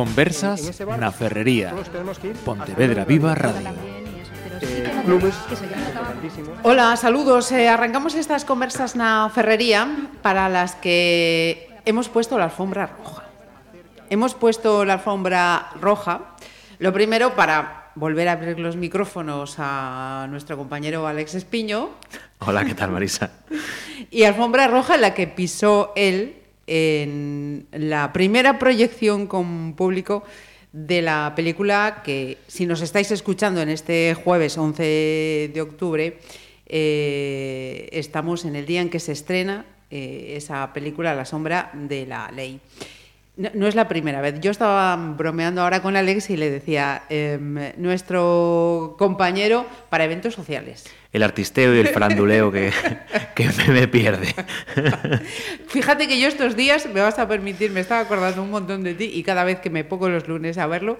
Conversas na Ferrería. Pontevedra Viva Radio. Hola, saludos. Eh, arrancamos estas conversas na Ferrería para las que hemos puesto la alfombra roja. Hemos puesto la alfombra roja, lo primero para volver a abrir los micrófonos a nuestro compañero Alex Espiño. Hola, ¿qué tal, Marisa? y alfombra roja en la que pisó él en la primera proyección con público de la película que, si nos estáis escuchando en este jueves 11 de octubre, eh, estamos en el día en que se estrena eh, esa película La sombra de la ley. No, es la primera vez. Yo estaba bromeando ahora con Alex y le decía, em, nuestro compañero para eventos sociales. El artisteo y el faranduleo que, que me, pierde. Fíjate que yo estos días, me vas a permitir, me estaba acordando un montón de ti y cada vez que me pongo los lunes a verlo,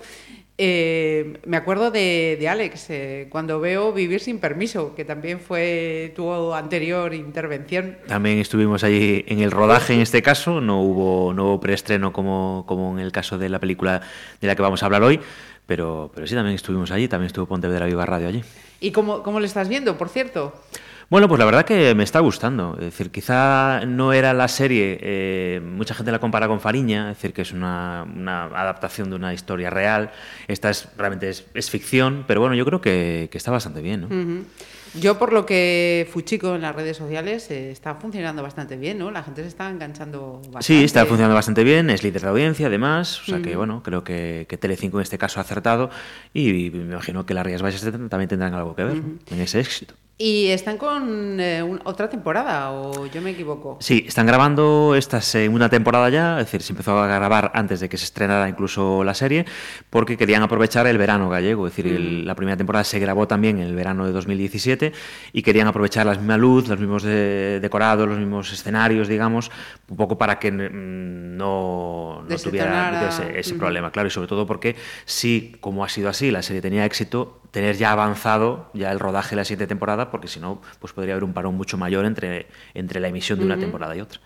eh, me acuerdo de, Alex, eh, cuando veo Vivir sin permiso, que también fue tu anterior intervención. También estuvimos allí en el rodaje en este caso, no hubo, no preestreno como, como en el caso de la película de la que vamos a hablar hoy, pero, pero sí, también estuvimos allí, también estuvo Pontevedra Viva Radio allí. ¿Y cómo, cómo lo estás viendo, por cierto? Bueno, pues la verdad que me está gustando. Es decir, quizá no era la serie, eh, mucha gente la compara con Fariña, es decir, que es una, adaptación de una historia real. Esta es realmente es, ficción, pero bueno, yo creo que, está bastante bien. ¿no? Yo, por lo que Fuchico en las redes sociales, eh, está funcionando bastante bien, ¿no? La gente se está enganchando bastante. Sí, está funcionando bastante bien, es líder de audiencia, además. O sea que, bueno, creo que, que Telecinco en este caso ha acertado y, me imagino que las Rías Baixas también tendrán algo que ver en ese éxito. ¿Y están con eh, otra temporada o yo me equivoco? Sí, están grabando esta segunda temporada ya, es decir, se empezó a grabar antes de que se estrenara incluso la serie, porque querían aprovechar el verano gallego, es decir, la primera temporada se grabó también en el verano de 2017 y querían aprovechar la misma luz, los mismos decorados, los mismos escenarios, digamos, un poco para que mm, no, no tuviera ese, problema, claro, y sobre todo porque si, como ha sido así, la serie tenía éxito, tener ya avanzado ya el rodaje de la siguiente temporada, porque si no, pues podría haber un parón mucho mayor entre, entre la emisión de una temporada y otra.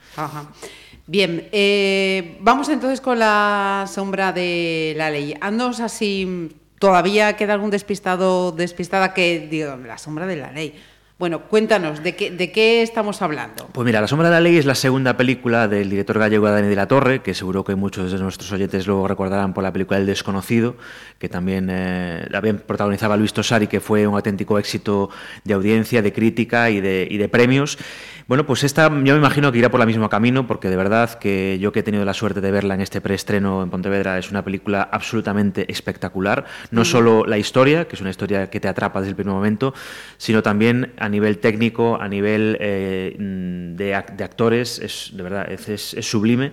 Bien, eh, vamos entonces con la sombra de la ley. Andos así, todavía queda algún despistado, despistada que, digo, la sombra de la ley. Bueno, cuéntanos, ¿de qué, ¿de qué estamos hablando? Pues mira, La sombra de la ley es la segunda película del director gallego Dani de la Torre, que seguro que muchos de nuestros oyentes luego recordarán por la película El desconocido, que también eh, la bien protagonizaba Luis Tosari, que fue un auténtico éxito de audiencia, de crítica y de, y de premios. Bueno, pues esta yo me imagino que irá por el mismo camino, porque de verdad que yo que he tenido la suerte de verla en este preestreno en Pontevedra es una película absolutamente espectacular. No solo la historia, que es una historia que te atrapa desde el primer momento, sino también a nivel técnico, a nivel eh, de, actores, es de verdad es, sublime.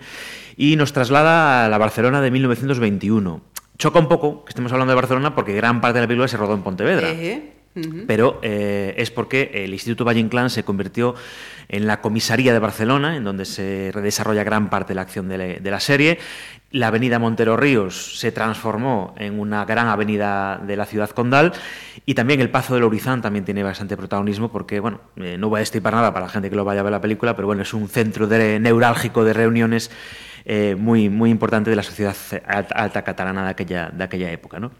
Y nos traslada a la Barcelona de 1921. Choca un poco que estemos hablando de Barcelona porque gran parte de la película se rodó en Pontevedra. Pero eh, es porque el Instituto Valle Inclán se convirtió en la comisaría de Barcelona, en donde se desarrolla gran parte de la acción de la, serie. La avenida Montero Ríos se transformó en una gran avenida de la ciudad condal y también el Pazo de Lourizán también tiene bastante protagonismo porque, bueno, eh, no voy a destripar nada para la gente que lo vaya a ver la película, pero bueno, es un centro neurálgico de reuniones eh, muy, muy importante de la sociedad alta, catalana de aquella, de aquella época. ¿no?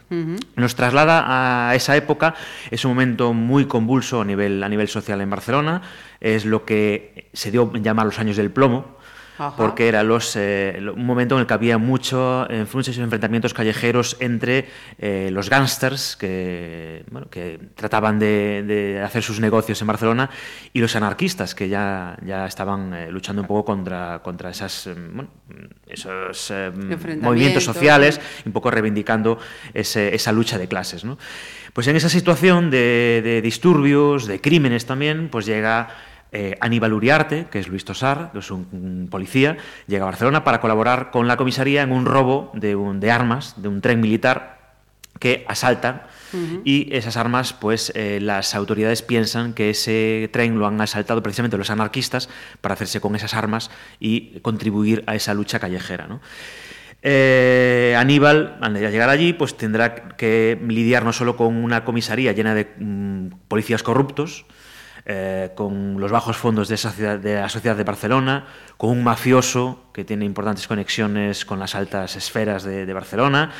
Nos traslada a esa época, es un momento muy convulso a nivel, a nivel social en Barcelona, es lo que se dio en llamar los años del plomo, porque era los, eh, un momento en el que había mucho, eh, muchos enfrentamientos callejeros entre eh, los gángsters que, bueno, que trataban de, hacer sus negocios en Barcelona y los anarquistas que ya, ya estaban luchando un poco contra, contra esas, bueno, esos movimientos sociales, un poco reivindicando esa lucha de clases. ¿no? Pues en esa situación de, de disturbios, de crímenes también, pues llega eh, Aníbal Uriarte, que es Luis Tosar, que es un, policía, llega a Barcelona para colaborar con la comisaría en un robo de, un, de armas, de un tren militar que asaltan y esas armas, pues eh, las autoridades piensan que ese tren lo han asaltado precisamente los anarquistas para hacerse con esas armas y contribuir a esa lucha callejera. Eh, Aníbal, al llegar allí, pues tendrá que lidiar no solo con una comisaría llena de mm, policías corruptos, eh, con los bajos fondos de, esa ciudad, de la sociedad de Barcelona, con un mafioso que tiene importantes conexiones con las altas esferas de, Barcelona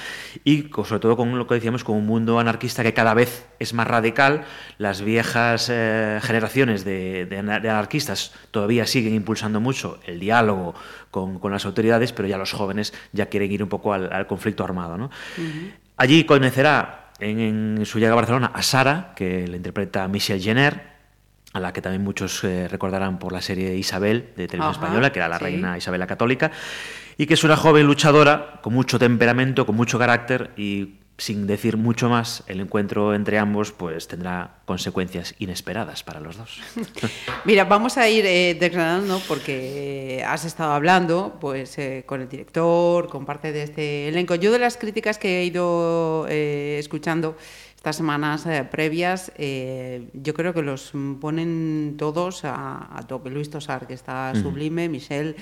y sobre todo con lo que decíamos, con un mundo anarquista que cada vez es más radical. Las viejas eh, generaciones de, anarquistas todavía siguen impulsando mucho el diálogo con, las autoridades, pero ya los jóvenes ya quieren ir un poco al, conflicto armado. ¿no? Allí conocerá en, su llegada a Barcelona a Sara, que le interpreta Michel Jenner, a la que también muchos eh, recordarán por la serie Isabel de Televisión Española, que era la reina Isabel la Católica, y que es una joven luchadora con mucho temperamento, con mucho carácter y sin decir mucho más, el encuentro entre ambos pues tendrá consecuencias inesperadas para los dos. Mira, vamos a ir eh, desgranando porque has estado hablando pues eh, con el director, con parte de este elenco. Yo de las críticas que he ido eh, escuchando estas semanas eh, previas, eh, yo creo que los ponen todos a, a tope. Luis Tosar, que está sublime, Michelle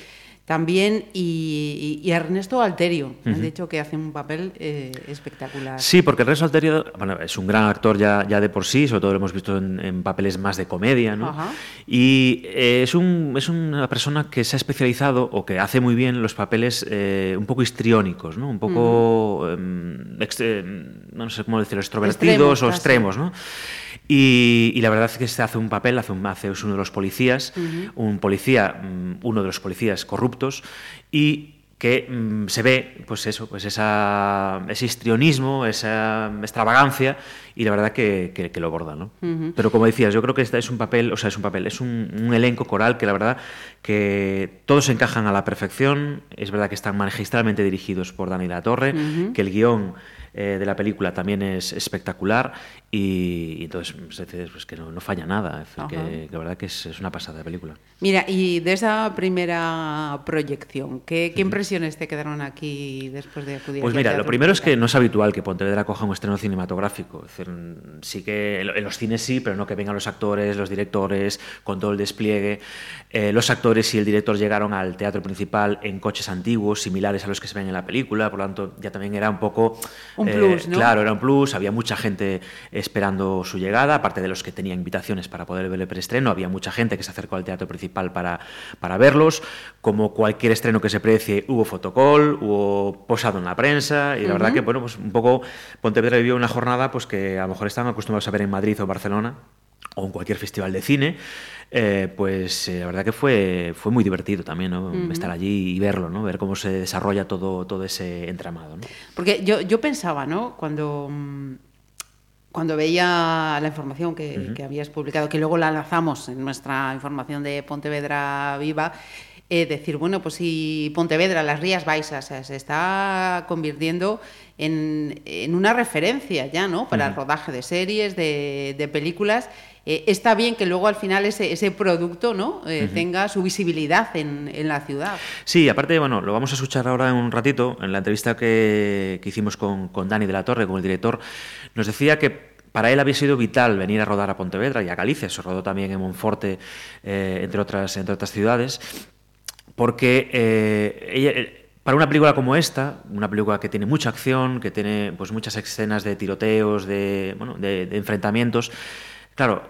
también y, Ernesto Alterio. Han dicho que hace un papel eh, espectacular. Sí, porque Ernesto Alterio bueno, es un gran actor ya, ya de por sí, sobre todo lo hemos visto en, papeles más de comedia, ¿no? Y eh, es, un, es una persona que se ha especializado o que hace muy bien los papeles eh, un poco histriónicos, ¿no? Un poco, em, no sé cómo decirlo, extrovertidos o extremos, ¿no? Y, la verdad es que se hace un papel, hace, un, hace es uno de los policías, un policía, mm, uno de los policías y que mm, se ve pues eso, pues esa, ese histrionismo, esa extravagancia y la verdad que, que, lo borda, ¿no? Pero como decías, yo creo que este es un papel, o sea, es un papel, es un, elenco coral que la verdad que todos encajan a la perfección, es verdad que están magistralmente dirigidos por Dani La Torre, que el guion eh, de la película también es espectacular y, entonces pues que no, falla nada, que, la verdad que es, una pasada de película. Mira, y de esa primera proyección, ¿qué, impresiones te quedaron aquí después de acudir? Pues mira, lo primero es que no es habitual que Pontevedra coja un estreno cinematográfico, es decir, sí que en los cines sí, pero no que vengan los actores, los directores, con todo el despliegue. Eh, los actores y el director llegaron al teatro principal en coches antiguos, similares a los que se ven en la película, por lo tanto ya también era un poco un plus, ¿no? Claro, era un plus. Había mucha gente esperando su llegada, aparte de los que tenían invitaciones para poder ver el preestreno. Había mucha gente que se acercó al teatro principal para, para verlos. Como cualquier estreno que se precie, hubo fotocall, hubo posado en la prensa. Y la verdad que, bueno, pues un poco Pontevedra vivió una jornada pues que a lo mejor están acostumbrados a ver en Madrid o Barcelona o en cualquier festival de cine, eh, pues eh, la verdad que fue, fue muy divertido también estar allí y verlo, ¿no? ver cómo se desarrolla todo, todo ese entramado. Porque yo, yo pensaba, ¿no? cuando, mm, cuando veía la información que, que, habías publicado, que luego la lanzamos en nuestra información de Pontevedra Viva, eh, decir, bueno, pues si Pontevedra, las Rías Baixas, se está convirtiendo en, en, una referencia ya, ¿no? Para el rodaje de series, de, de películas eh, está bien que luego al final ese, ese producto ¿no? Eh, tenga su visibilidad en, en, la ciudad. Sí, aparte, bueno, lo vamos a escuchar ahora en un ratito, en la entrevista que, que hicimos con, con Dani de la Torre, con el director, nos decía que para él había sido vital venir a rodar a Pontevedra y a Galicia, se rodó también en Monforte, eh, entre, otras, entre otras ciudades, porque ella, para una película como esta, una película que tiene mucha acción, que tiene pues, muchas escenas de tiroteos, de, bueno, de enfrentamientos, Claro,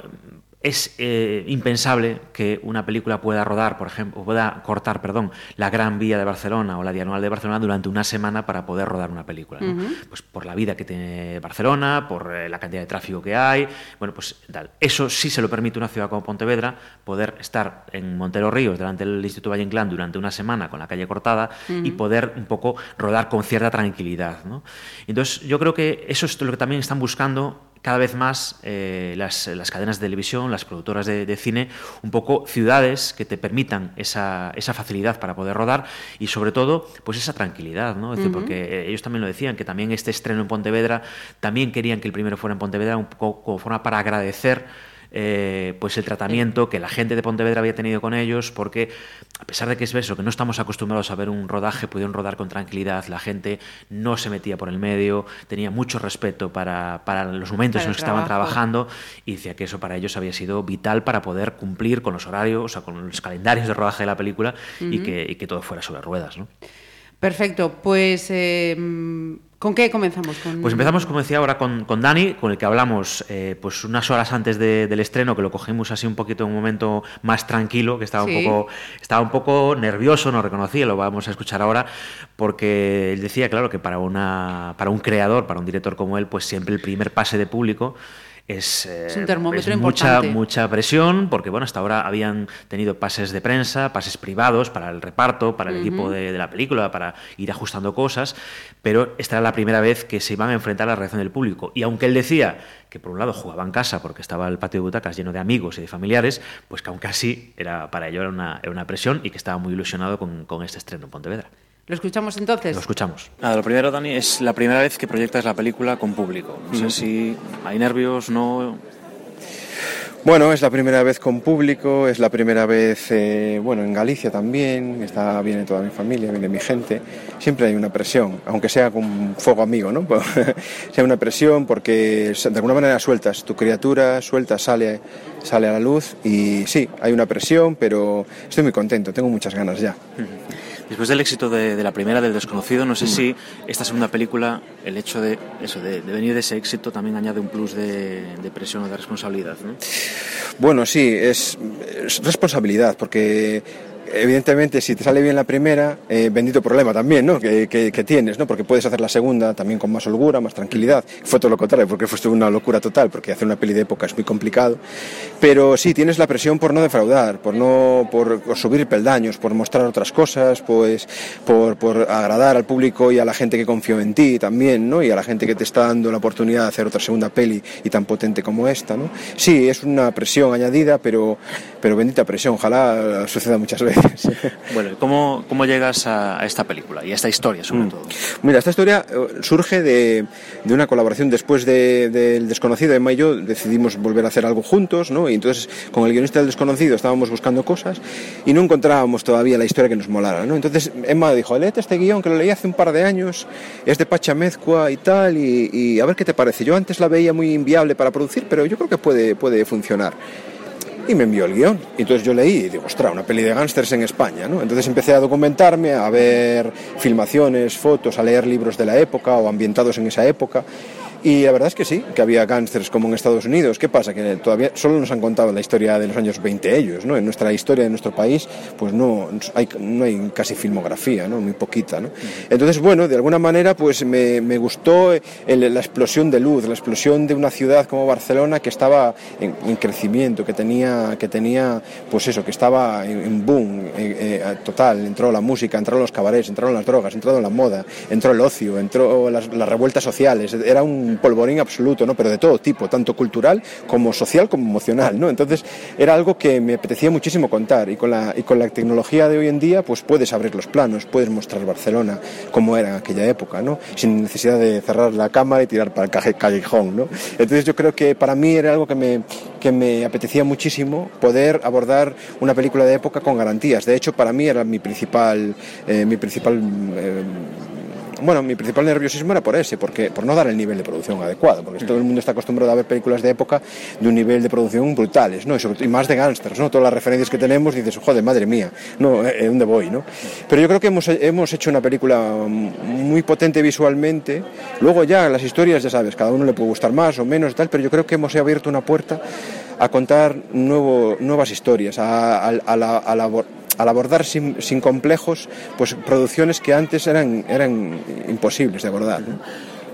es eh, impensable que una película pueda rodar, por ejemplo, pueda cortar, perdón, la Gran Vía de Barcelona o la Diagonal de Barcelona durante una semana para poder rodar una película. Pues por la vida que tiene Barcelona, por eh, la cantidad de tráfico que hay, bueno, pues tal. Eso sí se lo permite una ciudad como Pontevedra, poder estar en Montero Ríos, delante del Instituto Valle Inclán, durante una semana con la calle cortada y poder un poco rodar con cierta tranquilidad. ¿no? Entonces, yo creo que eso es lo que también están buscando cada vez más eh, las, las, cadenas de televisión, las productoras de, cine, un poco ciudades que te permitan esa, esa, facilidad para poder rodar y sobre todo pues esa tranquilidad, ¿no? porque ellos también lo decían, que también este estreno en Pontevedra, también querían que el primero fuera en Pontevedra un poco como forma para agradecer eh, pues el tratamiento que la gente de Pontevedra había tenido con ellos, porque a pesar de que es eso, que no estamos acostumbrados a ver un rodaje, pudieron rodar con tranquilidad, la gente no se metía por el medio, tenía mucho respeto para, los momentos en los que estaban trabajando y decía que eso para ellos había sido vital para poder cumplir con los horarios, o sea, con los calendarios de rodaje de la película y, que, todo fuera sobre ruedas. Perfecto, pues... Eh, ¿Con qué comenzamos? Pues empezamos, como decía ahora, con, con Dani, con el que hablamos eh, pues unas horas antes del estreno, que lo cogimos así un poquito en un momento más tranquilo, que estaba un, poco, estaba un poco nervioso, no reconocía, lo vamos a escuchar ahora, porque él decía, claro, que para, una, para un creador, para un director como él, pues siempre el primer pase de público es, un termómetro mucha, mucha presión, porque bueno, hasta ahora habían tenido pases de prensa, pases privados para el reparto, para el equipo de, la película, para ir ajustando cosas, pero esta era la primera vez que se iban a enfrentar a la reacción del público. Y aunque él decía que por un lado jugaba en casa porque estaba el patio de butacas lleno de amigos y de familiares, pues que aunque así era, para ello era una, una presión y que estaba muy ilusionado con, con este estreno en Pontevedra. ¿Lo escuchamos entonces? Lo escuchamos. Nada, lo primero, Dani, es la primera vez que proyectas la película con público. No sé si hay nervios, no. Bueno, es la primera vez con público, es la primera vez, eh, bueno, en Galicia también, está, viene toda mi familia, viene mi gente. Siempre hay una presión, aunque sea con fuego amigo, ¿no? sea una presión porque de alguna manera sueltas tu criatura, sueltas, sale, sale a la luz y sí, hay una presión, pero estoy muy contento, tengo muchas ganas ya. Después del éxito de, la primera, del desconocido, no sé si esta segunda película, el hecho de, eso, de, venir de ese éxito, también añade un plus de, presión o de responsabilidad. ¿no? Bueno, sí, es responsabilidad, porque evidentemente, si te sale bien la primera, eh, bendito problema también, ¿no? Que, tienes, ¿no? Porque puedes hacer la segunda también con más holgura, más tranquilidad. Fue todo lo contrario, porque fue una locura total, porque hacer una peli de época es muy complicado. Pero sí, tienes la presión por no defraudar, por no por, subir peldaños, por mostrar otras cosas, pues por, por agradar al público y a la gente que confió en ti también, ¿no? Y a la gente que te está dando la oportunidad de hacer otra segunda peli y tan potente como esta, ¿no? Sí, es una presión añadida, pero, pero bendita presión, ojalá suceda muchas veces. Bueno, ¿cómo, cómo llegas a, esta película y a esta historia, sobre mm. todo? Mira, esta historia eh, surge de, de una colaboración después del de, Desconocido. Emma y yo decidimos volver a hacer algo juntos, ¿no? Y entonces, con el guionista del Desconocido estábamos buscando cosas y no encontrábamos todavía la historia que nos molara, ¿no? Entonces, Emma dijo, léete este guion que lo leí hace un par de años, es de Pachamezcua y tal, y, y a ver qué te parece. Yo antes la veía muy inviable para producir, pero yo creo que puede, puede funcionar y me envió el guion. Y entonces yo leí y digo, ostras, una peli de gángsters en España, ¿no? Entonces empecé a documentarme, a ver filmaciones, fotos, a leer libros de la época o ambientados en esa época y la verdad es que sí, que había gángsters como en Estados Unidos. ¿Qué pasa? Que todavía solo nos han contado la historia de los años 20 ellos, ¿no? En nuestra historia de nuestro país, pues no hay, no hay casi filmografía, ¿no? Muy poquita, ¿no? Entonces, bueno, de alguna manera, pues me, me gustó la explosión de luz, la explosión de una ciudad como Barcelona que estaba en, crecimiento, que tenía, que tenía, pues eso, que estaba en, boom eh, eh, total. Entró la música, entraron los cabarets, entraron las drogas, entró la moda, entró el ocio, entró las revueltas sociales. Era un polvorín absoluto, ¿no? pero de todo tipo, tanto cultural como social como emocional. ¿no? Entonces era algo que me apetecía muchísimo contar y con, la, y con la tecnología de hoy en día pues puedes abrir los planos, puedes mostrar Barcelona como era en aquella época, ¿no? sin necesidad de cerrar la cámara y tirar para el callejón. ¿no? Entonces yo creo que para mí era algo que me, que me apetecía muchísimo poder abordar una película de época con garantías. De hecho, para mí era mi principal, eh, mi principal eh, bueno, mi principal nerviosismo era por ese, porque por no dar el nivel de producción adecuado, porque todo el mundo está acostumbrado a ver películas de época de un nivel de producción brutales, ¿no? Y, más de gángsters, ¿no? Todas las referencias que tenemos dices, joder, madre mía, no, ¿eh, ¿dónde voy, no? Pero yo creo que hemos, hemos hecho una película muy potente visualmente. Luego ya las historias, ya sabes, cada uno le puede gustar más o menos tal, pero yo creo que hemos abierto una puerta a contar nuevo, nuevas historias, a, a, a, la, a, la, al abordar sin, sin, complejos pues producciones que antes eran, eran imposibles de abordar.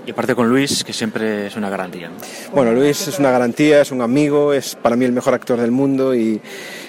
Y aparte con Luis, que siempre es una garantía. Bueno, Luis es una garantía, es un amigo, es para mí el mejor actor del mundo y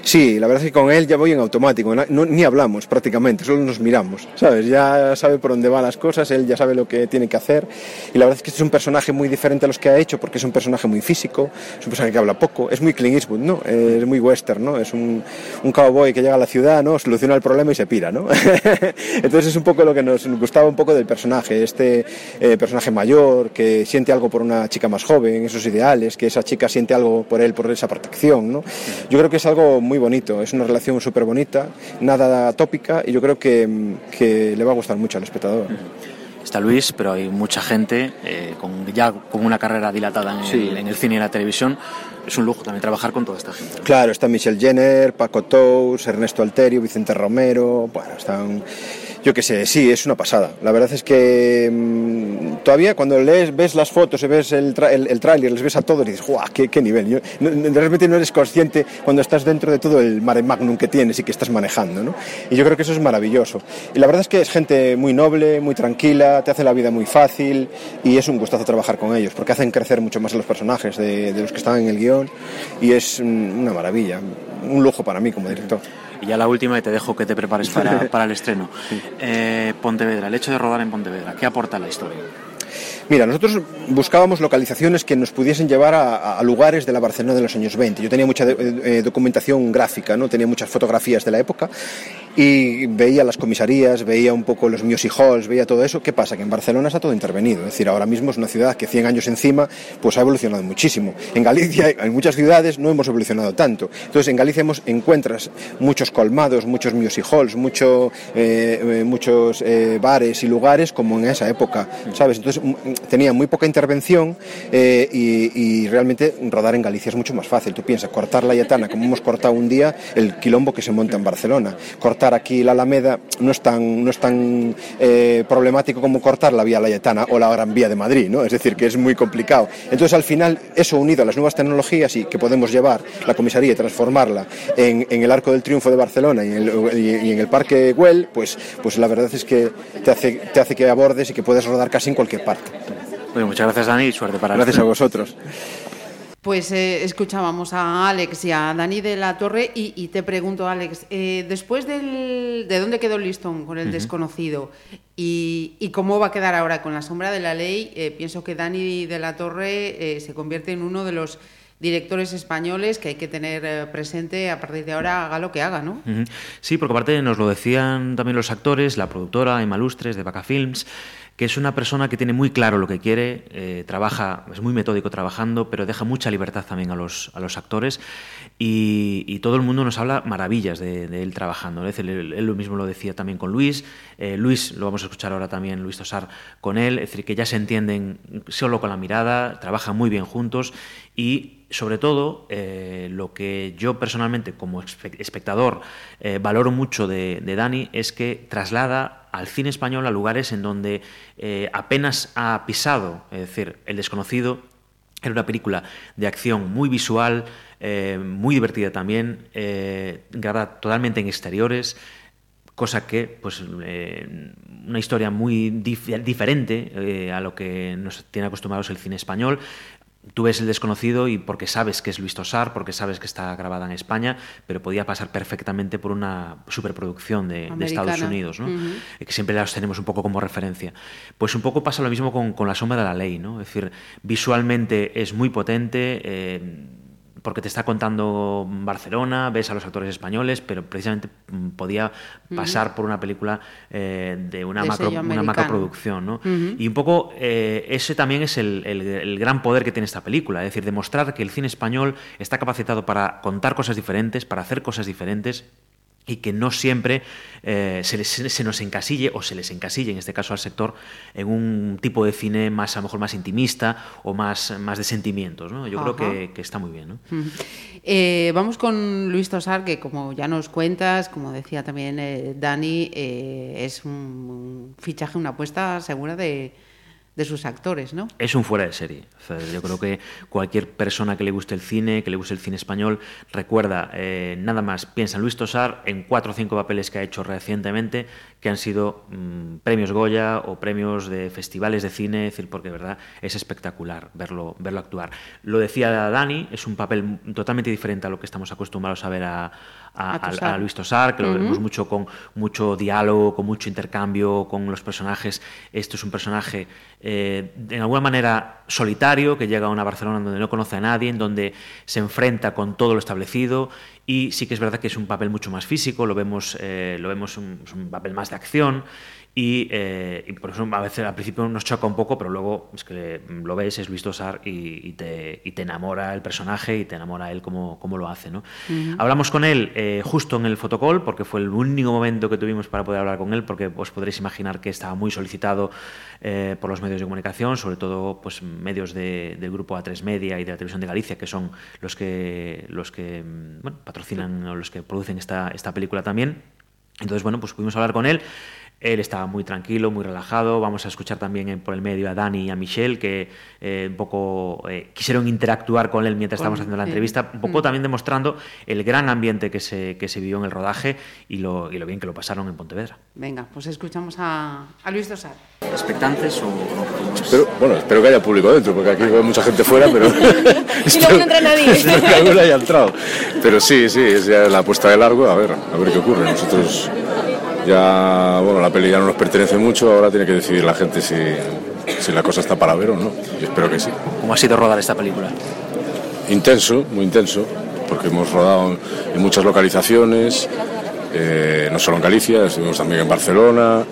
sí, la verdad es que con él ya voy en automático, no, ni hablamos prácticamente, solo nos miramos, ¿sabes? Ya sabe por dónde van las cosas, él ya sabe lo que tiene que hacer y la verdad es que este es un personaje muy diferente a los que ha hecho porque es un personaje muy físico, es un personaje que habla poco, es muy Clint Eastwood, ¿no? Es muy western, ¿no? Es un, un cowboy que llega a la ciudad, ¿no? Soluciona el problema y se pira, ¿no? Entonces es un poco lo que nos gustaba un poco del personaje, este eh, personaje mayor que siente algo por una chica más joven, esos ideales, que esa chica siente algo por él, por esa protección. ¿no? Yo creo que es algo muy bonito, es una relación súper bonita, nada tópica y yo creo que, que, le va a gustar mucho al espectador. Está Luis, pero hay mucha gente eh, con, ya con una carrera dilatada en, el, en el cine y la televisión es un lujo también trabajar con toda esta gente. Claro, está Michelle Jenner, Paco Tous, Ernesto Alterio, Vicente Romero, bueno, están Yo que sé, sí, es una pasada. La verdad es que mm, todavía cuando lees, ves las fotos y ves el, el, tráiler, les ves a todos y dices, ¡guau! Qué, qué nivel! Yo, de repente no eres consciente cuando estás dentro de todo el mare magnum que tienes y que estás manejando, ¿no? Y yo creo que eso es maravilloso. Y la verdad es que es gente muy noble, muy tranquila, te hace la vida muy fácil y es un gustazo trabajar con ellos porque hacen crecer mucho más a los personajes de, de los que están en el guion y es mm, una maravilla, un lujo para mí como director. Y ya la última y te dejo que te prepares para, para el estreno. Eh, Pontevedra, el hecho de rodar en Pontevedra, ¿qué aporta la historia? Mira, nosotros buscábamos localizaciones que nos pudiesen llevar a, lugares de la Barcelona de los años 20. Yo tenía mucha eh, eh, documentación gráfica, ¿no? tenía muchas fotografías de la época y veía las comisarías, veía un poco los music halls, veía todo eso. ¿Qué pasa? Que en Barcelona está todo intervenido. Es decir, ahora mismo es una ciudad que 100 años encima pues ha evolucionado muchísimo. En Galicia, en muchas ciudades no hemos evolucionado tanto. Entonces, en Galicia hemos, encuentras muchos colmados, muchos music halls, mucho, eh, muchos bares y lugares como en esa época, ¿sabes? Entonces, tenía muy poca intervención eh, y, realmente rodar en Galicia es mucho más fácil. Tú piensas, cortar la Yetana, como hemos cortado un día, el quilombo que se monta en Barcelona. Cortar aquí la Alameda no es tan, no es tan eh, problemático como cortar la vía Layetana o la Gran Vía de Madrid, ¿no? Es decir, que es muy complicado. Entonces, al final, eso unido a las nuevas tecnologías y que podemos llevar la comisaría y transformarla en, el Arco del Triunfo de Barcelona y en el, en el Parque Güell, pues, pues la verdad es que te hace, te hace que abordes y que puedes rodar casi en cualquier parte muchas gracias Dani y suerte para Gracias a vosotros. Pues eh, escuchábamos a Alex y a Dani de la Torre y, te pregunto, Alex, eh, después del, de dónde quedó el listón con el desconocido y, cómo va a quedar ahora con la sombra de la ley, eh, pienso que Dani de la Torre se convierte en uno de los directores españoles que hay que tener presente a partir de ahora, haga lo que haga, ¿no? Sí, porque aparte nos lo decían también los actores, la productora Emma Lustres de Vaca Films, que es una persona que tiene muy claro lo que quiere, eh, trabaja, es muy metódico trabajando, pero deja mucha libertad también a los, a los actores y, todo el mundo nos habla maravillas de, él trabajando. Él, lo mismo lo decía también con Luis, eh, Luis lo vamos a escuchar ahora también, Luis Tosar con él, es decir, que ya se entienden solo con la mirada, trabajan muy bien juntos y sobre todo, eh, lo que yo personalmente como espectador valoro mucho de, Dani es que traslada al cine español a lugares en donde eh, apenas ha pisado, es decir, El desconocido era una película de acción muy visual, eh, muy divertida también, eh, grabada totalmente en exteriores, cosa que, pues, una historia muy diferente a lo que nos tiene acostumbrados el cine español, tú ves el desconocido y porque sabes que es Luis Tosar, porque sabes que está grabada en España, pero podía pasar perfectamente por una superproducción de, Estados Unidos, ¿no? que siempre las tenemos un poco como referencia. Pues un poco pasa lo mismo con, con La sombra de la ley, ¿no? es decir, visualmente es muy potente. Eh, porque te está contando Barcelona, ves a los actores españoles, pero precisamente mm, podía pasar por una película eh, de una, macro, una macroproducción. ¿no? Y un poco eh, ese también es el, el, gran poder que tiene esta película, es decir, demostrar que el cine español está capacitado para contar cosas diferentes, para hacer cosas diferentes y que no siempre eh, se, se, nos encasille o se les encasille, en este caso al sector, en un tipo de cine más a lo mejor más intimista o más, más de sentimientos. ¿no? Yo creo que, que, está muy bien. ¿no? Eh, vamos con Luis Tosar, que como ya nos cuentas, como decía también eh, Dani, es un fichaje, una apuesta segura de, de sus actores, ¿no? Es un fuera de serie. yo creo que cualquier persona que le guste el cine, que le guste el cine español, recuerda, eh, nada más piensa en Luis Tosar, en cuatro o cinco papeles que ha hecho recientemente, que han sido mm, premios Goya o premios de festivales de cine, decir, porque verdad es espectacular verlo, verlo actuar. Lo decía Dani, es un papel totalmente diferente a lo que estamos acostumbrados a ver a, a, Luis Tosar, que lo vemos mucho con mucho diálogo, con mucho intercambio con los personajes. Esto es un personaje, eh, de alguna manera, solitario, que llega a una Barcelona donde no conoce a nadie, en donde se enfrenta con todo lo establecido. Y sí que es verdad que es un papel mucho más físico, lo vemos, eh, lo vemos un, un papel más de acción eh, y, por eso a veces al principio nos choca un poco, pero luego es que lo ves, es Luis Tosar y, te, y, te, enamora el personaje y te enamora él como, lo hace. ¿no? Hablamos con él eh, justo en el fotocall, porque fue el único momento que tuvimos para poder hablar con él, porque os podréis imaginar que estaba muy solicitado eh, por los medios de comunicación, sobre todo pues, medios del grupo A3 Media y de la Televisión de Galicia, que son los que, los que bueno, patrocinan o los que producen esta, esta película también. Entonces, bueno, pues pudimos hablar con él. Él estaba muy tranquilo, muy relajado. Vamos a escuchar también por el medio a Dani y a Michelle, que eh, un poco eh, quisieron interactuar con él mientras estábamos haciendo la entrevista, un poco mm. también demostrando el gran ambiente que se, que se vivió en el rodaje y lo, y lo bien que lo pasaron en Pontevedra. Venga, pues escuchamos a, a Luis Dosar. ¿Expectantes o Espero, bueno, espero que haya público dentro, porque aquí hay mucha gente fuera, pero... y no entra nadie. espero que alguno haya entrado. Pero sí, sí, es ya la apuesta de largo, a ver, a ver qué ocurre. Nosotros ya, bueno, la peli ya no nos pertenece mucho, ahora tiene que decidir la gente si, si la cosa está para ver o no. Yo espero que sí. ¿Cómo ha sido rodar esta película? Intenso, muy intenso, porque hemos rodado en muchas localizaciones, eh, no solo en Galicia, estuvimos también en Barcelona.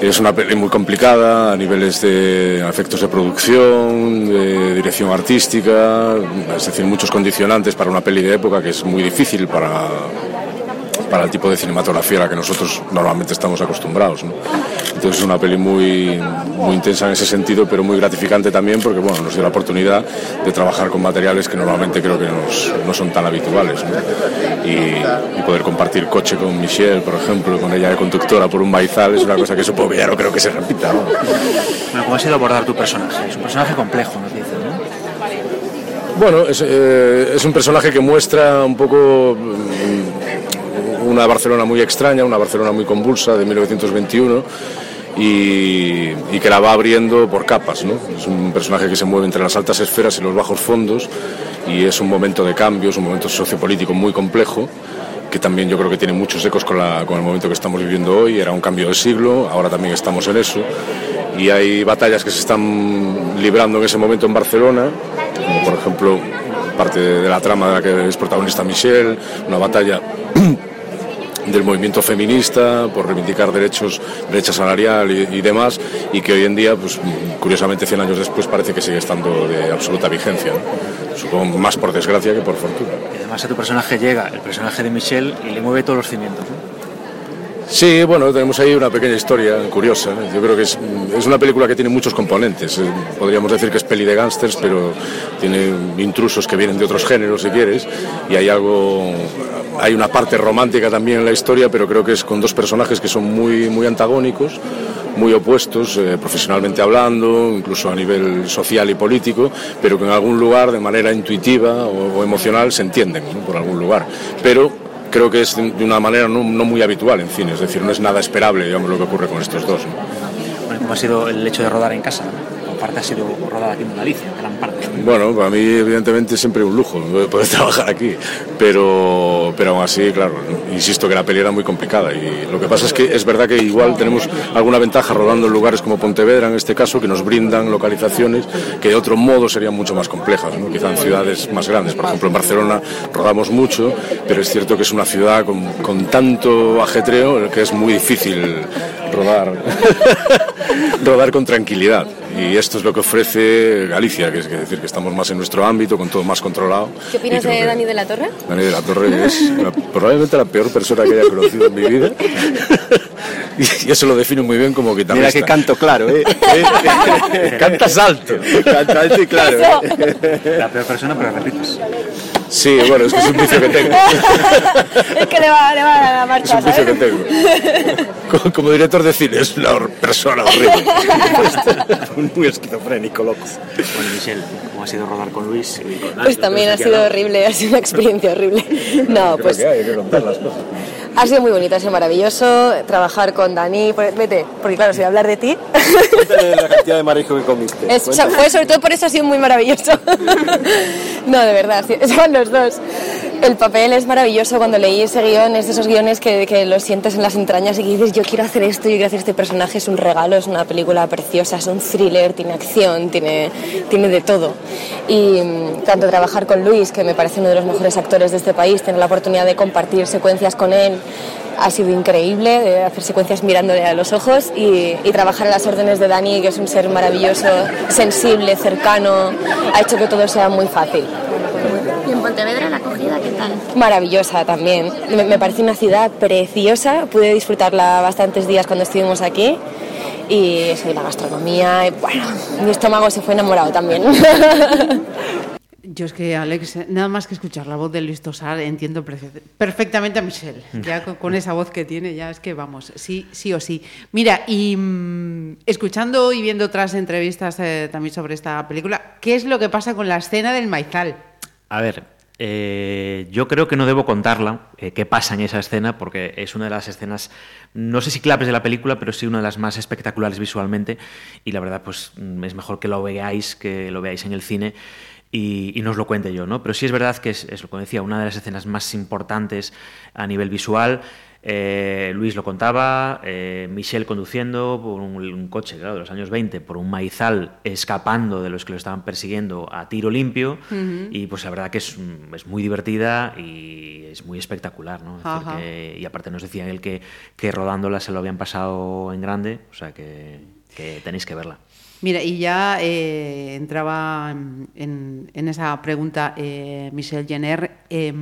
Es una peli muy complicada a niveles de efectos de producción, de dirección artística, es decir, muchos condicionantes para una peli de época que es muy difícil para, para el tipo de cinematografía a la que nosotros normalmente estamos acostumbrados. Entonces es una peli muy, muy intensa en ese sentido, pero muy gratificante también porque bueno, nos dio la oportunidad de trabajar con materiales que normalmente creo que no son tan habituales. Y, poder compartir coche con Michelle, por ejemplo, con ella de conductora por un maizal, es una cosa que supongo que ya no creo que se repita. Bueno, ¿Cómo ha sido abordar tu personaje? Es un personaje complejo, nos dicen, ¿no? Bueno, es, eh, es un personaje que muestra un poco una Barcelona muy extraña, una Barcelona muy convulsa de 1921 y, que la va abriendo por capas. Es un personaje que se mueve entre las altas esferas y los bajos fondos y es un momento de cambio, es un momento sociopolítico muy complejo que también yo creo que tiene muchos ecos con, con el momento que estamos viviendo hoy. Era un cambio de siglo, ahora también estamos en eso. Y hay batallas que se están librando en ese momento en Barcelona, como por ejemplo parte de la trama de la que es protagonista Michelle, una batalla del movimiento feminista, por reivindicar derechos, brecha salarial y, demás, y que hoy en día, pues curiosamente 100 años después, parece que sigue estando de absoluta vigencia. Supongo más por desgracia que por fortuna. Y además a tu personaje llega, el personaje de Michelle, y le mueve todos los cimientos. Sí, bueno, tenemos ahí una pequeña historia curiosa. Yo creo que es, es, una película que tiene muchos componentes. Eh, podríamos decir que es peli de gángsters, pero tiene intrusos que vienen de otros géneros, si quieres, y hay algo, hay una parte romántica también en la historia, pero creo que es con dos personajes que son muy, muy antagónicos, muy opuestos, eh, profesionalmente hablando, incluso a nivel social y político, pero que en algún lugar, de manera intuitiva o, emocional, se entienden por algún lugar. Pero creo que es de una manera no, muy habitual en cine, es decir, no es nada esperable digamos, lo que ocurre con estos dos. Bueno, ¿Cómo ha sido el hecho de rodar en casa? Parte ha sido rodada aquí en Galicia, gran parte. Bueno, para mí evidentemente siempre un lujo poder trabajar aquí, pero, pero aún así, claro, insisto que la peli era muy complicada y lo que pasa es que es verdad que igual tenemos alguna ventaja rodando en lugares como Pontevedra en este caso, que nos brindan localizaciones que de otro modo serían mucho más complejas, ¿no? quizá en ciudades más grandes. Por ejemplo, en Barcelona rodamos mucho, pero es cierto que es una ciudad con, con tanto ajetreo que es muy difícil rodar, rodar con tranquilidad. Y esto es lo que ofrece Galicia, que es decir que estamos más en nuestro ámbito, con todo más controlado. ¿Qué opinas de Dani de la Torre? Dani de la Torre es probablemente la peor persona que haya conocido en mi vida. y eso lo define muy bien como guitarrista. Mira que canto claro, ¿eh? Cantas alto. Canta alto y claro. ¿eh? La peor persona, pero repites. Sí, bueno, es que es un vicio que tengo. es que le va, le va a la marcha. Es un vicio que tengo. Como, como, director de cine, es una persona horrible. Muy esquizofrénico, loco. Bueno, Michelle, ¿cómo ha sido rodar con Luis? Y con pues también ha sido horrible, ha sido una experiencia horrible. No, pues. hay que contar las cosas. Ha sido muy bonito, ha sido maravilloso trabajar con Dani. Vete, porque claro, si voy a hablar de ti. Cuéntale la cantidad de marisco que comiste. Es, fue sobre todo por eso ha sido muy maravilloso. no, de verdad, son los dos. El papel es maravilloso cuando leí ese guion, es de esos guiones que, que lo sientes en las entrañas y que dices, yo quiero hacer esto, yo quiero hacer este personaje, es un regalo, es una película preciosa, es un thriller, tiene acción, tiene, tiene de todo. Y mm, tanto trabajar con Luis, que me parece uno de los mejores actores de este país, tener la oportunidad de compartir secuencias con él, ha sido increíble, de hacer secuencias mirándole a los ojos y, trabajar en las órdenes de Dani, que es un ser maravilloso, sensible, cercano, ha hecho que todo sea muy fácil. ¿Y en Pontevedra la acogida qué tal? Maravillosa también. Me, parece una ciudad preciosa, pude disfrutarla bastantes días cuando estuvimos aquí y eso, y la gastronomía, y bueno, mi estómago se fue enamorado también. Yo es que, Alex, nada más que escuchar la voz de Luis Tosar, entiendo perfectamente a Michelle. Ya con, esa voz que tiene, ya es que vamos, sí, sí o sí. Mira, y mm, escuchando y viendo otras entrevistas eh, también sobre esta película, ¿qué es lo que pasa con la escena del maizal? A ver, eh, yo creo que no debo contarla, eh, qué pasa en esa escena, porque es una de las escenas, no sé si claves de la película, pero sí una de las más espectaculares visualmente. Y la verdad, pues mm, es mejor que lo veáis, que lo veáis en el cine y, y, no os lo cuente yo, ¿no? Pero sí es verdad que es, es, lo que decía, una de las escenas más importantes a nivel visual. Eh, Luis lo contaba, eh, Michelle conduciendo por un, un, coche claro, de los años 20, por un maizal, escapando de los que lo estaban persiguiendo a tiro limpio. Uh -huh. Y pues la verdad que es, es, muy divertida y es muy espectacular. ¿no? Decir, que, y aparte nos decían él que, que rodándola se lo habían pasado en grande, o sea que, que tenéis que verla. Mira, y ya eh, entraba en, en, esa pregunta eh, Michelle Jenner. Eh,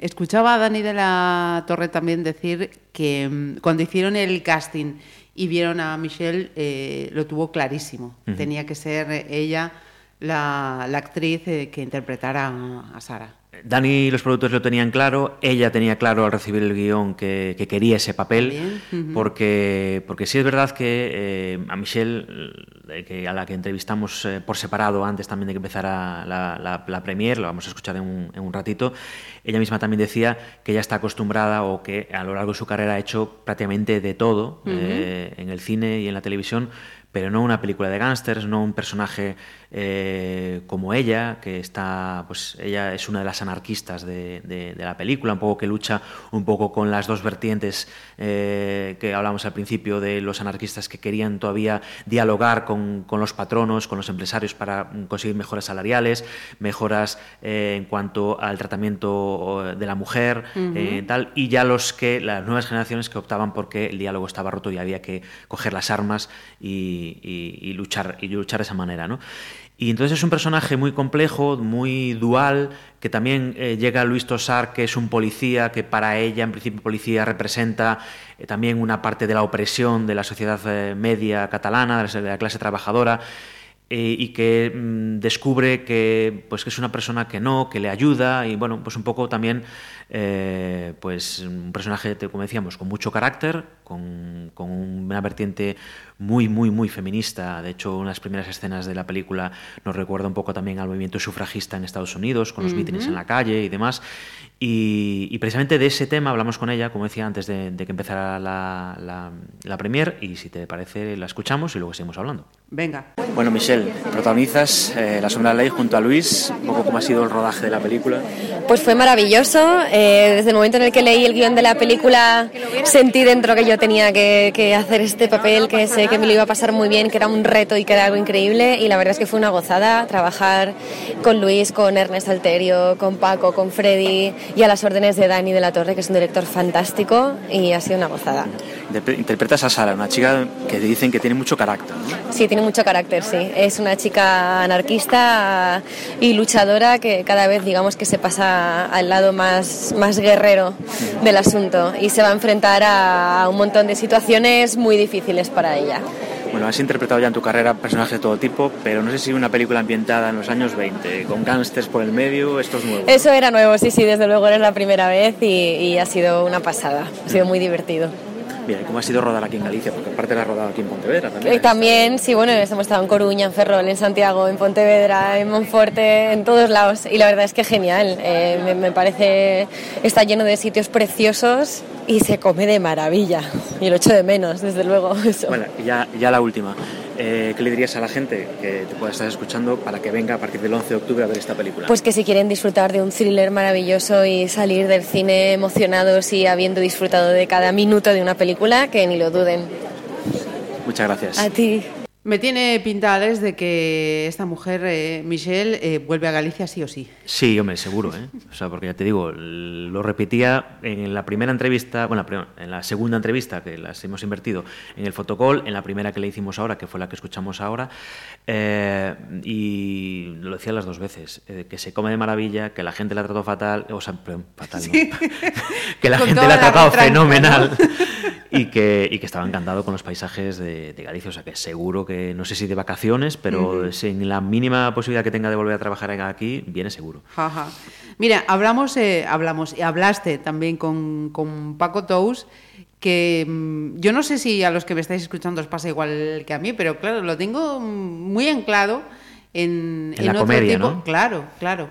escuchaba a Dani de la Torre también decir que mm, cuando hicieron el casting y vieron a Michelle, eh, lo tuvo clarísimo. Uh -huh. Tenía que ser ella la, la actriz eh, que interpretara a Sara. Dani y los productores lo tenían claro, ella tenía claro al recibir el guion que, que quería ese papel, uh -huh. porque, porque sí es verdad que eh, a Michelle, eh, que a la que entrevistamos eh, por separado antes también de que empezara la, la, la premier, lo vamos a escuchar en un, en un, ratito, ella misma también decía que ella está acostumbrada o que a lo largo de su carrera ha hecho prácticamente de todo uh -huh. en el cine y en la televisión, pero no una película de gángsters, no un personaje eh, como ella, que está, pues ella es una de las anarquistas de, de, de, la película, un poco que lucha un poco con las dos vertientes eh, que hablamos al principio de los anarquistas que querían todavía dialogar con, con los patronos, con los empresarios para conseguir mejoras salariales, mejoras eh, en cuanto al tratamiento de la mujer, uh -huh. tal, y ya los que, las nuevas generaciones que optaban porque el diálogo estaba roto y había que coger las armas y y, y, luchar, y luchar de esa manera. ¿no? Y entonces es un personaje muy complejo, muy dual, que también eh, llega Luis Tosar, que es un policía, que para ella, en principio, policía representa eh, también una parte de la opresión de la sociedad eh, media catalana, de la clase trabajadora. Eh, y que mmm, descubre que, pues, que es una persona que no, que le ayuda y bueno, pues un poco también eh, pues un personaje, como decíamos, con mucho carácter, con, con, una vertiente muy, muy, muy feminista. De hecho, unas primeras escenas de la película nos recuerda un poco también al movimiento sufragista en Estados Unidos, con los uh -huh. mítines en la calle y demás. Y, y, precisamente de ese tema hablamos con ella, como decía antes de, de que empezara la, la, la premier, y si te parece la escuchamos y luego seguimos hablando. Venga. Bueno, Michelle, protagonizas eh, La Sombra de la Ley junto a Luis. Un poco cómo ha sido el rodaje de la película. Pues fue maravilloso. Eh, desde el momento en el que leí el guion de la película, sentí dentro que yo tenía que, que, hacer este papel, que sé que me lo iba a pasar muy bien, que era un reto y que era algo increíble. Y la verdad es que fue una gozada trabajar con Luis, con Ernest Alterio, con Paco, con Freddy y a las órdenes de Dani de la Torre, que es un director fantástico y ha sido una gozada. Interpretas a Sara, una chica que dicen que tiene mucho carácter. ¿no? Sí, tiene mucho carácter, sí. Es una chica anarquista y luchadora que cada vez digamos que se pasa al lado más, más guerrero del asunto y se va a enfrentar a un montón de situaciones muy difíciles para ella. Bueno, has interpretado ya en tu carrera personajes de todo tipo, pero no sé si una película ambientada en los años 20, con gángsters por el medio, esto es nuevo. Eso era nuevo, sí, sí, desde luego era la primera vez y, y ha sido una pasada, ha sido muy divertido. Bien, ¿cómo ha sido rodar aquí en Galicia? Porque aparte la has rodado aquí en Pontevedra también. Eh, también, sí, bueno, hemos estado en Coruña, en Ferrol, en Santiago, en Pontevedra, en Monforte, en todos lados. Y la verdad es que genial. Eh, me, me, parece, está lleno de sitios preciosos y se come de maravilla. Y lo echo de menos, desde luego. Eso. Bueno, ya, ya la última. Eh, ¿Qué le dirías a la gente que te pueda estar escuchando para que venga a partir del 11 de octubre a ver esta película? Pues que si quieren disfrutar de un thriller maravilloso y salir del cine emocionados y habiendo disfrutado de cada minuto de una película, que ni lo duden. Muchas gracias. A ti. Me tiene pintales de que esta mujer, eh, Michelle, eh, vuelve a Galicia sí o sí. Sí, hombre, seguro, ¿eh? O sea, porque ya te digo, lo repetía en la primera entrevista, bueno, en la segunda entrevista que las hemos invertido en el fotocall, en la primera que le hicimos ahora, que fue la que escuchamos ahora, eh, y lo decía las dos veces, que se come de maravilla, que la gente la trató fatal, o sea, fatal, ¿no? que la Con gente la ha tratado fenomenal. ¿no? Y que, y que estaba encantado con los paisajes de, Galicia. O sea que seguro que, no sé si de vacaciones, pero sin la mínima posibilidad que tenga de volver a trabajar aquí, viene seguro. Mira, hablamos, eh, hablamos y hablaste también con, con Paco Tous que mm, yo no sé si a los que me estáis escuchando os pasa igual que a mí, pero claro, lo tengo muy anclado en, en, la comedia, ¿no? Claro, claro.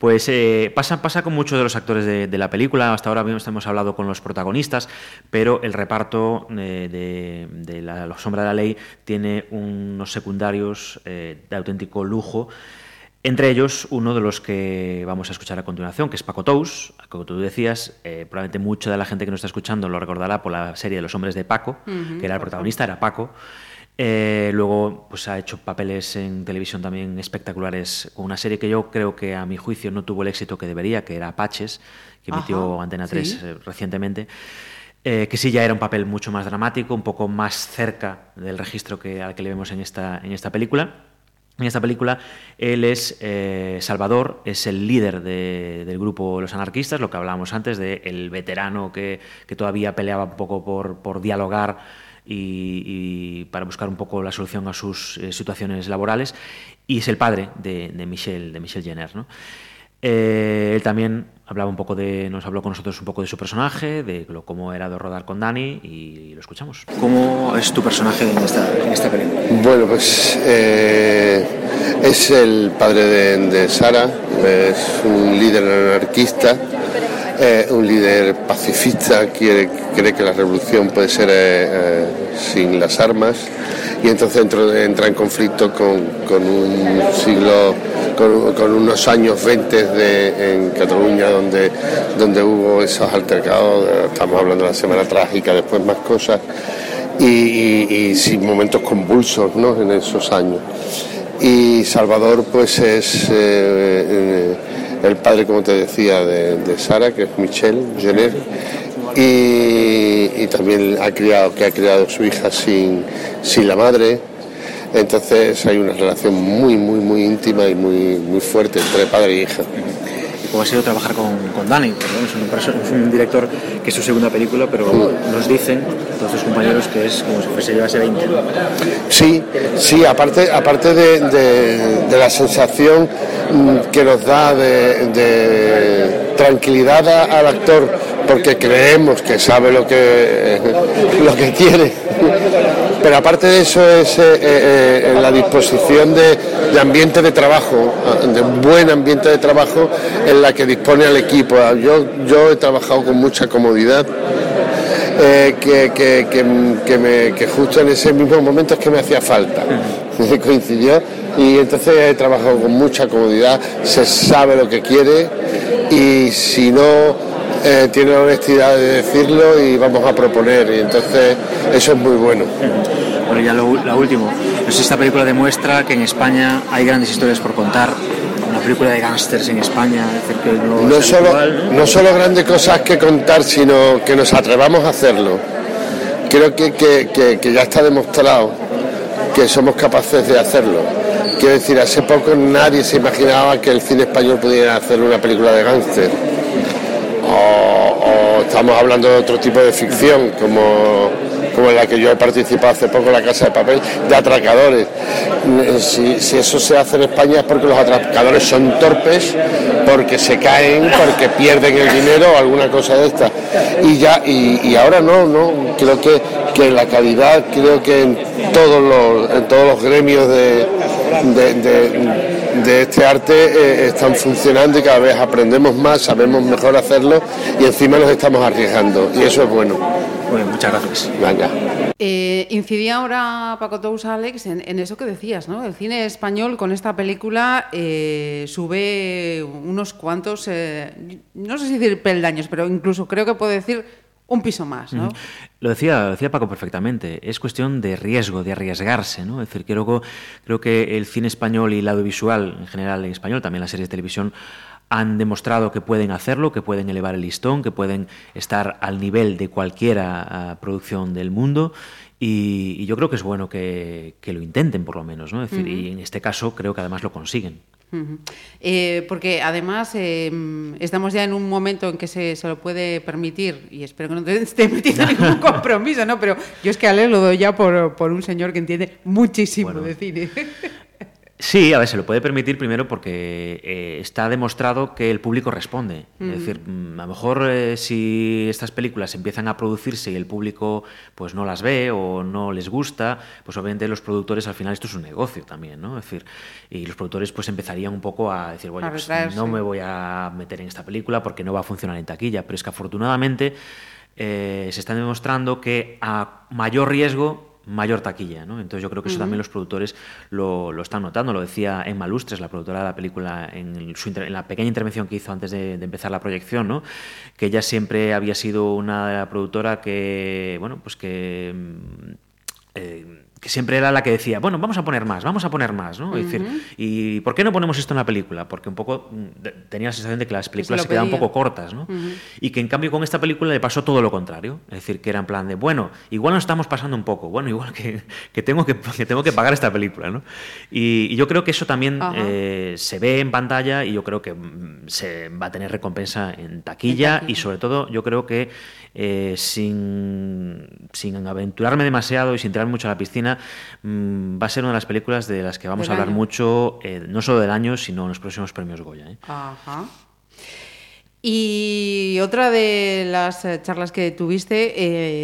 Pues eh, pasa, pasa con muchos de los actores de, la película, hasta ahora hemos hablado con los protagonistas, pero el reparto de, la, Los Sombra de la Ley tiene unos secundarios eh, de auténtico lujo. Entre ellos, uno de los que vamos a escuchar a continuación, que es Paco Tous, como tú decías, eh, probablemente mucha de la gente que nos está escuchando lo recordará por la serie de Los Hombres de Paco, que era el protagonista, era Paco. Eh, luego pues ha hecho papeles en televisión también espectaculares con una serie que yo creo que a mi juicio no tuvo el éxito que debería, que era Apaches, que emitió Antena 3 eh, recientemente. que sí ya era un papel mucho más dramático, un poco más cerca del registro que, al que le vemos en esta, en esta película. En esta película él es eh, Salvador, es el líder del grupo Los Anarquistas, lo que hablábamos antes, de el veterano que, todavía peleaba un poco por, dialogar y, para buscar un poco la solución a sus eh, situaciones laborales, y es el padre de, de Michel, de Michel Jenner. ¿no? Eh, él también hablaba un poco de, nos habló con nosotros un poco de su personaje, de lo, cómo era de rodar con Dani y lo escuchamos. ¿Cómo es tu personaje en esta, en esta película? Bueno, pues eh, es el padre de, Sara, es un líder anarquista, eh, un líder pacifista, quiere, cree que la revolución puede ser sin las armas y entonces entra, en conflicto con, un siglo con, unos años 20 de, en Cataluña donde, donde hubo esos altercados, estamos hablando de la Semana Trágica, después más cosas, y, sin momentos convulsos ¿no? en esos años. Y Salvador pues es eh, eh, el padre, como te decía, de, Sara, que es Michelle Jenner, y, también ha criado, que ha criado su hija sin, sin la madre, entonces hay una relación muy, muy, muy íntima y muy, muy fuerte entre padre y hija. ¿Cómo ha sido trabajar con, con Dani? Es un, director que es su segunda película, pero nos dicen todos sus compañeros que es como si fuese llevase 20. Sí, sí, aparte, aparte de, la sensación mm, que nos da de, tranquilidad al actor, porque creemos que sabe lo que, lo que quiere pero aparte de eso es eh, eh, eh, la disposición de, ambiente de trabajo, de un buen ambiente de trabajo en la que dispone al equipo. Yo, yo he trabajado con mucha comodidad. que, que, justo en ese mismo momento es que me hacía falta. Coincidió y entonces he trabajado con mucha comodidad, se sabe lo que quiere y si no eh, tiene la honestidad de decirlo y vamos a proponer. Y entonces eso es muy bueno. Bueno, ya lo, último. Esta película demuestra que en España hay grandes historias por contar. Una película de gángsters en España. no, solo, ¿no? solo grandes cosas que contar, sino que nos atrevamos a hacerlo. Creo que, que, que ya está demostrado que somos capaces de hacerlo. Quiero decir, hace poco nadie se imaginaba que el cine español pudiera hacer una película de gángster estamos hablando de otro tipo de ficción, como, como en la que yo he participado hace poco, La Casa de Papel, de atracadores. Si, eso se hace en España es porque los atracadores son torpes, porque se caen, porque pierden el dinero o alguna cosa de esta. Y ya, y, ahora no, no, creo que, que la calidad, creo que en todos los, en todos los gremios de este arte eh, están funcionando y cada vez aprendemos más, sabemos mejor hacerlo y encima nos estamos arriesgando y eso es bueno. Bueno, muchas gracias. Eh, incidía ahora Paco Tous, Alex, en, eso que decías, ¿no? El cine español con esta película eh, sube unos cuantos, no sé si decir peldaños, pero incluso creo que puedo decir un piso más, ¿no? Lo decía, decía Paco perfectamente, es cuestión de riesgo, de arriesgarse, ¿no? Es decir, creo, creo que el cine español y el audiovisual en general en español, también las series de televisión, han demostrado que pueden hacerlo, que pueden elevar el listón, que pueden estar al nivel de cualquiera ah, producción del mundo y, yo creo que es bueno que, lo intenten por lo menos, ¿no? Es decir, y en este caso creo que además lo consiguen. Eh, porque además em, estamos ya en un momento en que se, se, lo puede permitir, y espero que no te esté metiendo ningún compromiso, ¿no? Pero yo es que a leer lo doy ya por, por un señor que entiende muchísimo de cine. Sí, a ver, se lo puede permitir primero porque eh, está demostrado que el público responde. Es decir, mm, a lo mejor eh, si estas películas empiezan a producirse y el público pues no las ve o no les gusta, pues obviamente los productores al final esto es un negocio también, ¿no? Es decir, y los productores pues empezarían un poco a decir, bueno, pues no me voy a meter en esta película porque no va a funcionar en taquilla, pero es que afortunadamente eh, se está demostrando que a mayor riesgo mayor taquilla. ¿no? Entonces yo creo que eso también los productores lo, lo, están notando. Lo decía Emma Lustres, la productora de la película, en, su, en la pequeña intervención que hizo antes de, de, empezar la proyección, ¿no? que ella siempre había sido una productora que, bueno, pues que... Eh, que siempre era la que decía, bueno, vamos a poner más, vamos a poner más, ¿no? Es decir, ¿y por qué no ponemos esto en la película? Porque un poco mm, tenía la sensación de que las películas se, quedaban un poco cortas, ¿no? Y que en cambio con esta película le pasó todo lo contrario. Es decir, que era en plan de, bueno, igual nos estamos pasando un poco, bueno, igual que, que tengo, que, que, tengo que pagar esta película, ¿no? Y, y yo creo que eso también eh, se ve en pantalla y yo creo que mm, se va a tener recompensa en taquilla, en taquilla. y sobre todo yo creo que eh, sin, sin aventurarme demasiado y sin tirar mucho a la piscina, mmm, va a ser una de las películas de las que vamos a hablar año. mucho, eh, no solo del año, sino en los próximos premios Goya. ¿eh? Ajá. Y otra de las charlas que tuviste,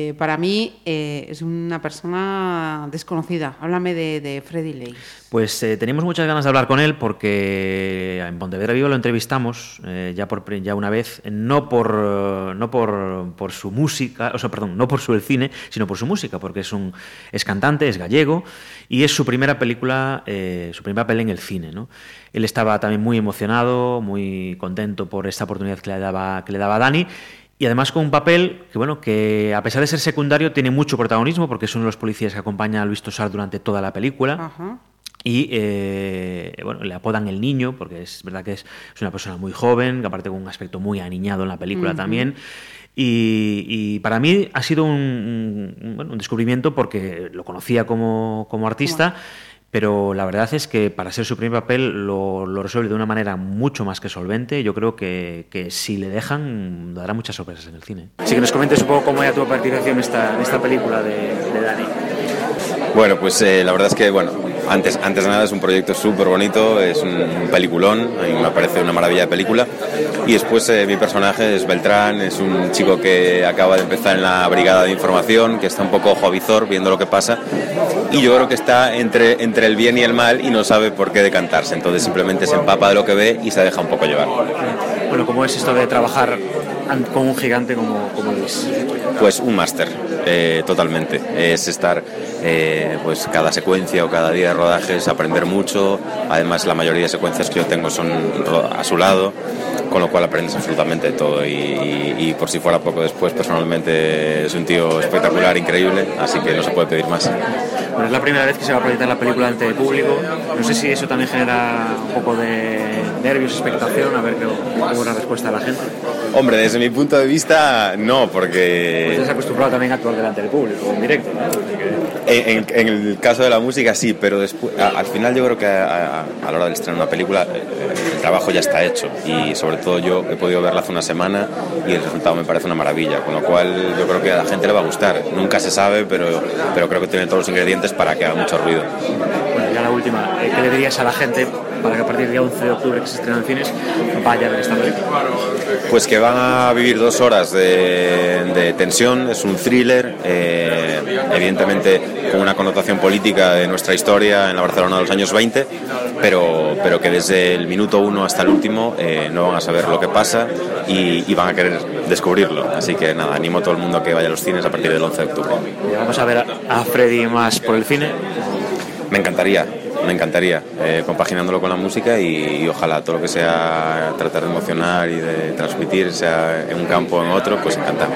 eh, para mí eh, es una persona desconocida. Háblame de, de Freddy Ley. Pues eh, teníamos muchas ganas de hablar con él porque en Pontevedra Vivo lo entrevistamos eh, ya por ya una vez, no por no por, por, su música, o sea, perdón, no por su el cine, sino por su música, porque es un es cantante, es gallego y es su primera película, eh, su primer papel en el cine, ¿no? Él estaba también muy emocionado, muy contento por esta oportunidad que le daba que le daba Dani y además con un papel que, bueno, que a pesar de ser secundario tiene mucho protagonismo porque es uno de los policías que acompaña a Luis Tosar durante toda la película. Ajá. Y eh, bueno, le apodan el niño, porque es verdad que es, es, una persona muy joven, que aparte con un aspecto muy aniñado en la película uh -huh. también. Y, y, para mí ha sido un, un, bueno, un, descubrimiento porque lo conocía como, como artista. Bueno. Pero la verdad es que para ser su primer papel lo, lo, resuelve de una manera mucho más que solvente. Yo creo que, que si le dejan, dará muchas sorpresas en el cine. Sí, que nos comentes un poco cómo era tu participación en esta, en esta película de, de Dani. Bueno, pues eh, la verdad es que, bueno, antes, antes de nada es un proyecto súper bonito, es un peliculón, a mí me parece una maravilla de película. Y después eh, mi personaje es Beltrán, es un chico que acaba de empezar en la brigada de información, que está un poco jovizor viendo lo que pasa. Y yo creo que está entre, entre el bien y el mal y no sabe por qué decantarse. Entonces simplemente se empapa de lo que ve y se deja un poco llevar. Bueno, ¿cómo es esto de trabajar con un gigante como, como Luis? Pues un máster, eh, totalmente. Es estar eh, pues cada secuencia o cada día de rodaje es aprender mucho. Además, la mayoría de secuencias que yo tengo son a su lado, con lo cual aprendes absolutamente todo. Y, y, y por si fuera poco después, personalmente es un tío espectacular, increíble, así que no se puede pedir más. Bueno, es la primera vez que se va a proyectar la película ante el público. No sé si eso también genera un poco de nervios, expectación, a ver qué una respuesta de la gente. Hombre, desde mi punto de vista, no, porque... Pues estás acostumbrado también a actuar delante del público, en directo, ¿no? En, en, el caso de la música sí, pero después, a, al final yo creo que a, a, a, la hora de estrenar una película eh, el trabajo ya está hecho y sobre todo yo he podido verla hace una semana y el resultado me parece una maravilla, con lo cual yo creo que a la gente le va a gustar. Nunca se sabe, pero, pero creo que tiene todos los ingredientes para que haga mucho ruido. Bueno, ya la última, ¿qué le dirías a la gente para que a partir del día 11 de octubre que se estrena en cines vaya a ver esta película? Pues que van a vivir dos horas de, de tensión, es un thriller, eh, evidentemente con una connotación política de nuestra historia en la Barcelona de los años 20, pero, pero que desde el minuto uno hasta el último eh, no van a saber lo que pasa y, y, van a querer descubrirlo. Así que nada, animo a todo el mundo a que vaya a los cines a partir del 11 de octubre. ¿Vamos a ver a Freddy más por el cine? Me encantaría, me encantaría, eh, compaginándolo con la música y, ojalá todo lo que sea tratar de emocionar y de transmitir, sea en un campo o en otro, pues encantado.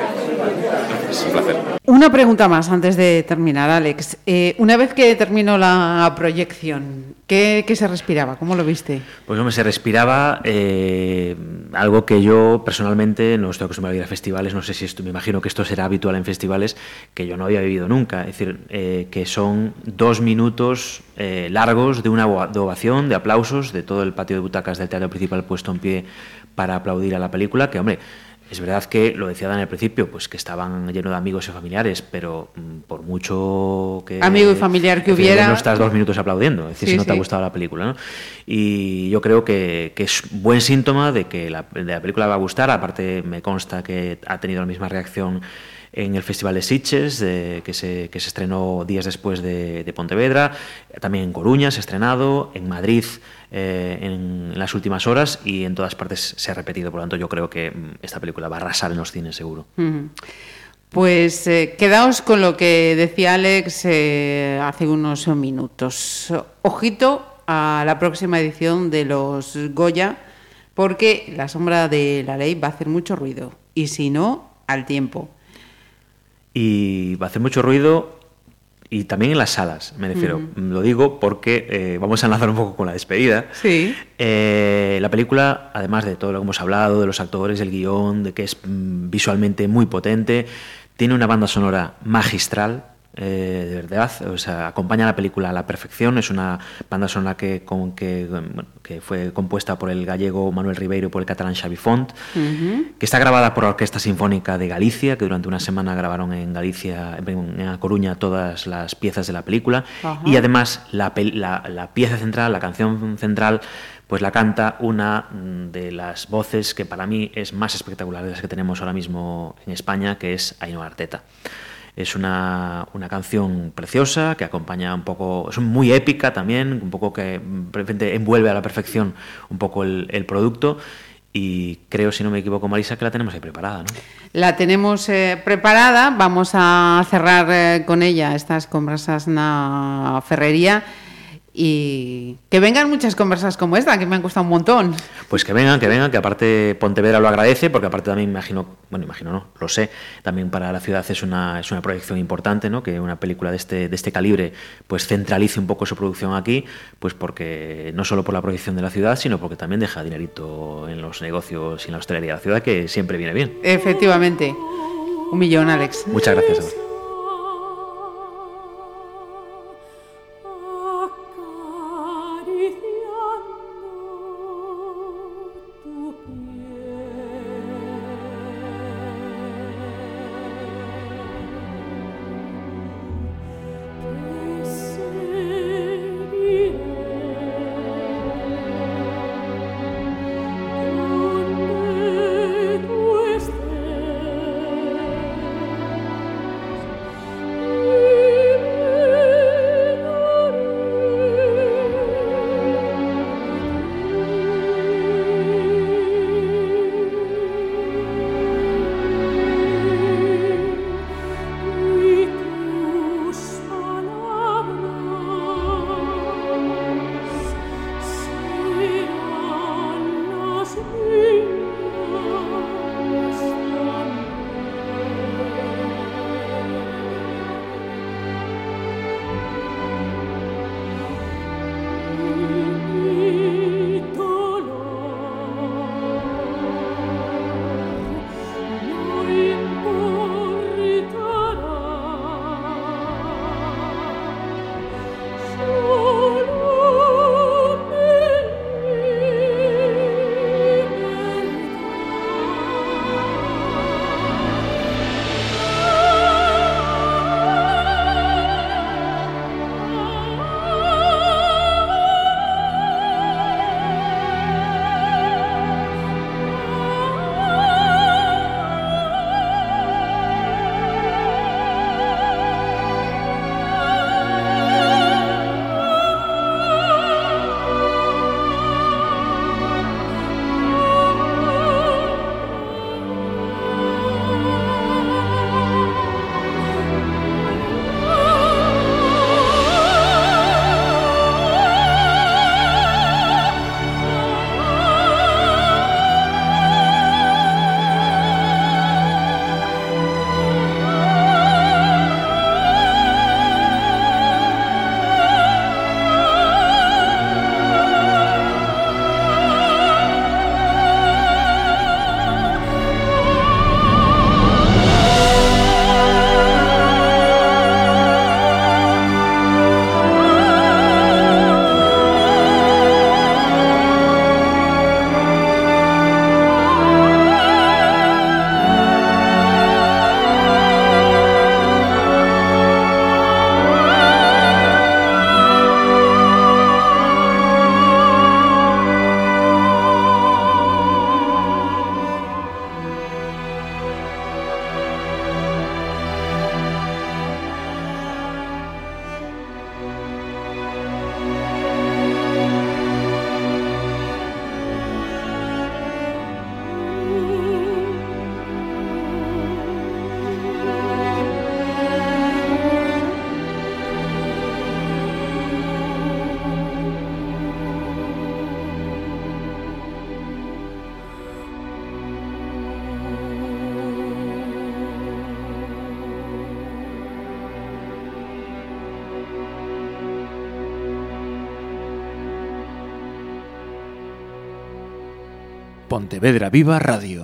Es un placer. Una pregunta más antes de terminar, Alex. Eh, una vez que terminó la proyección, ¿Qué, se respiraba? ¿Cómo lo viste? Pues hombre, se respiraba eh, algo que yo personalmente no estoy acostumbrado a ir a festivales, no sé si esto, me imagino que esto será habitual en festivales, que yo no había vivido nunca. Es decir, eh, que son dos minutos largos de una ovación, de aplausos, de todo el patio de butacas del teatro principal puesto en pie para aplaudir a la película, que hombre, es verdad que, lo decía Dan al principio, pues que estaban llenos de amigos y familiares, pero mm, por mucho que... Amigo y familiar que hubiera... No estás dos minutos aplaudiendo, es decir, si no te ha gustado la película, ¿no? Y yo creo que, es buen síntoma de que la, de la película va a gustar, aparte me consta que ha tenido la misma reacción en el Festival de Sitges, que, se, que, se, estrenó días después de, Pontevedra, también en Coruña se ha estrenado, en Madrid eh, en las últimas horas y en todas partes se ha repetido. Por lo tanto, yo creo que mm, esta película va a arrasar en los cines seguro. Pues eh, quedaos con lo que decía Alex eh, hace unos minutos. Ojito a la próxima edición de los Goya, porque la sombra de la ley va a hacer mucho ruido. Y si no, al tiempo. Y va a hacer mucho ruido y también en las salas, me refiero. Lo digo porque eh, vamos a enlazar un poco con la despedida. Sí. Eh, la película, además de todo lo que hemos hablado, de los actores, del guion, de que es mm, visualmente muy potente, tiene una banda sonora magistral. Eh, de verdad, o sea, acompaña la película a la perfección. Es una banda sonora que, con, que, que fue compuesta por el gallego Manuel Ribeiro y por el catalán Xavi Font, que está grabada por la Orquesta Sinfónica de Galicia, que durante una semana grabaron en Galicia, en A Coruña, todas las piezas de la película. Y además, la, la, la pieza central, la canción central, pues la canta una de las voces que para mí es más espectacular de las que tenemos ahora mismo en España, que es Ainhoa Arteta. Es una, una, canción preciosa que acompaña un poco, es muy épica también, un poco que repente envuelve a la perfección un poco el, producto y creo, si no me equivoco, Marisa, que la tenemos ahí preparada. ¿no? La tenemos eh, preparada, vamos a cerrar eh, con ella estas conversas na ferrería y que vengan muchas conversas como esta, que me han costado un montón. Pues que vengan, que vengan, que aparte Pontevedra lo agradece, porque aparte también imagino, bueno, imagino no, lo sé, también para la ciudad es una, es una proyección importante, ¿no? Que una película de este, de este calibre pues centralice un poco su producción aquí, pues porque no solo por la proyección de la ciudad, sino porque también deja dinerito en los negocios y en la hostelería de la ciudad, que siempre viene bien. Efectivamente. Un millón, Alex. Muchas gracias. Pontevedra Viva Radio.